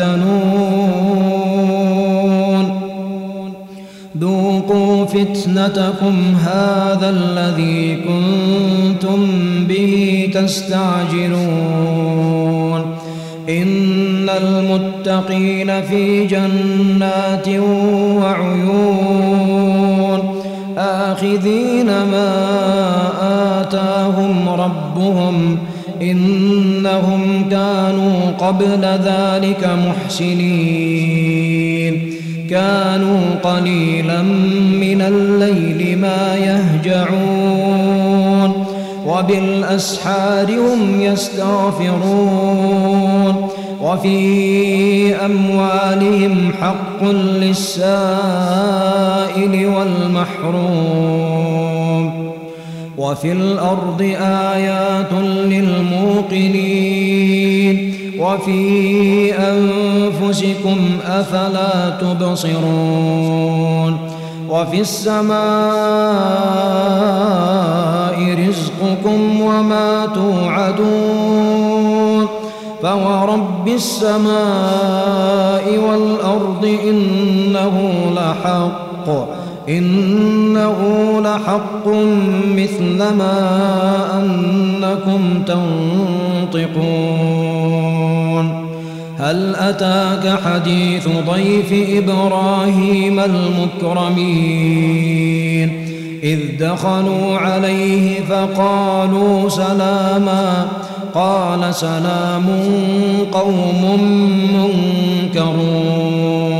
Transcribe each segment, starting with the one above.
يفتنون ذوقوا فتنتكم هذا الذي كنتم به تستعجلون. إن المتقين في جنات وعيون. آخذين ما آتاهم ربهم. كانوا قبل ذلك محسنين. كانوا قليلا من الليل ما يهجعون. وبالأسحار هم يستغفرون. وفي أموالهم حق للسائل والمحروم. وفي الأرض آيات للموقنين. وفي أنفسكم أفلا تبصرون وفي السماء رزقكم وما توعدون فورب السماء والأرض إنه لحق إنه لحق مثل ما أنكم تنطقون. هل أتاك حديث ضيف إبراهيم المكرمين؟ إذ دخلوا عليه فقالوا سلاما قال سلام قوم منكرون.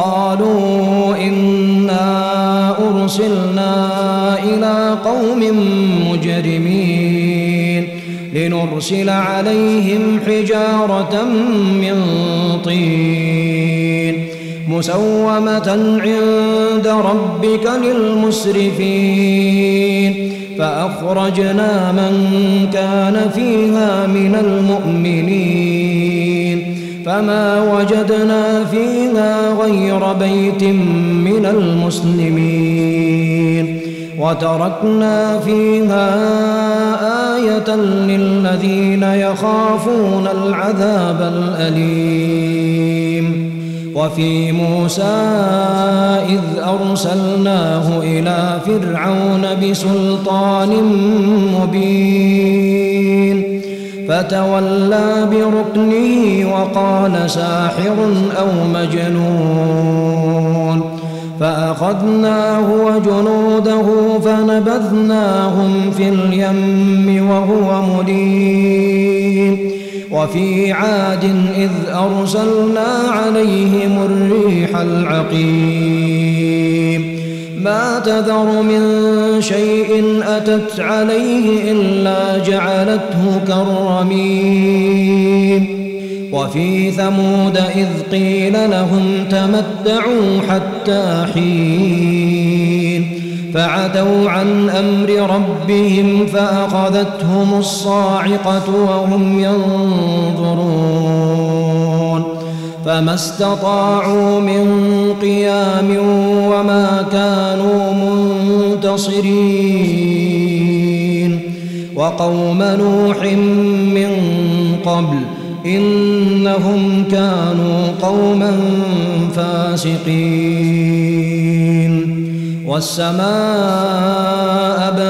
قالوا إنا أرسلنا إلى قوم مجرمين لنرسل عليهم حجارة من طين مسومة عند ربك للمسرفين فأخرجنا من كان فيها من المؤمنين فما وجدنا فيها غير بيت من المسلمين. وتركنا فيها آية للذين يخافون العذاب الأليم. وفي موسى إذ أرسلناه إلى فرعون بسلطان مبين. فتولى بركنه وقال ساحر أو مجنون. فأخذناه وجنوده فنبذناهم في اليم وهو مليم. وفي عاد إذ أرسلنا عليهم الريح العقيم. تذر من شيء أتت عليه إلا جعلته كالرميم. وفي ثمود إذ قيل لهم تمتعوا حتى حين. فعتوا عن أمر ربهم فأخذتهم الصاعقة وهم ينظرون. فما استطاعوا من قيام وما كانوا منتصرين. وقوم نوح من قبل إنهم كانوا قوما فاسقين. والسماء بنيناها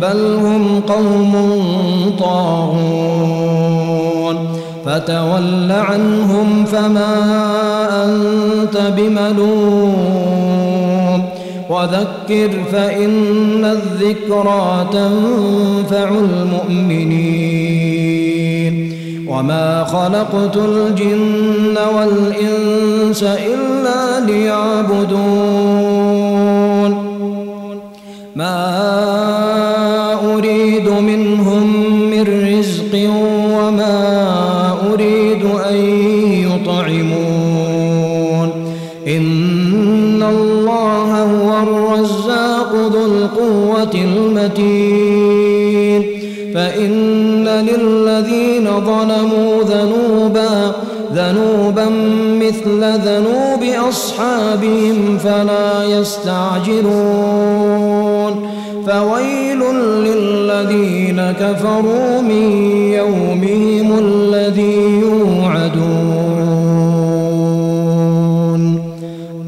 بل هم قوم طاغون فتول عنهم فما أنت بملوم وذكر فإن الذكرى تنفع المؤمنين وما خلقت الجن والإنس إلا ليعبدون المتين. فإن للذين ظلموا ذنوبا ذنوبا مثل ذنوب أصحابهم فلا يستعجلون. فويل للذين كفروا من يومهم الذي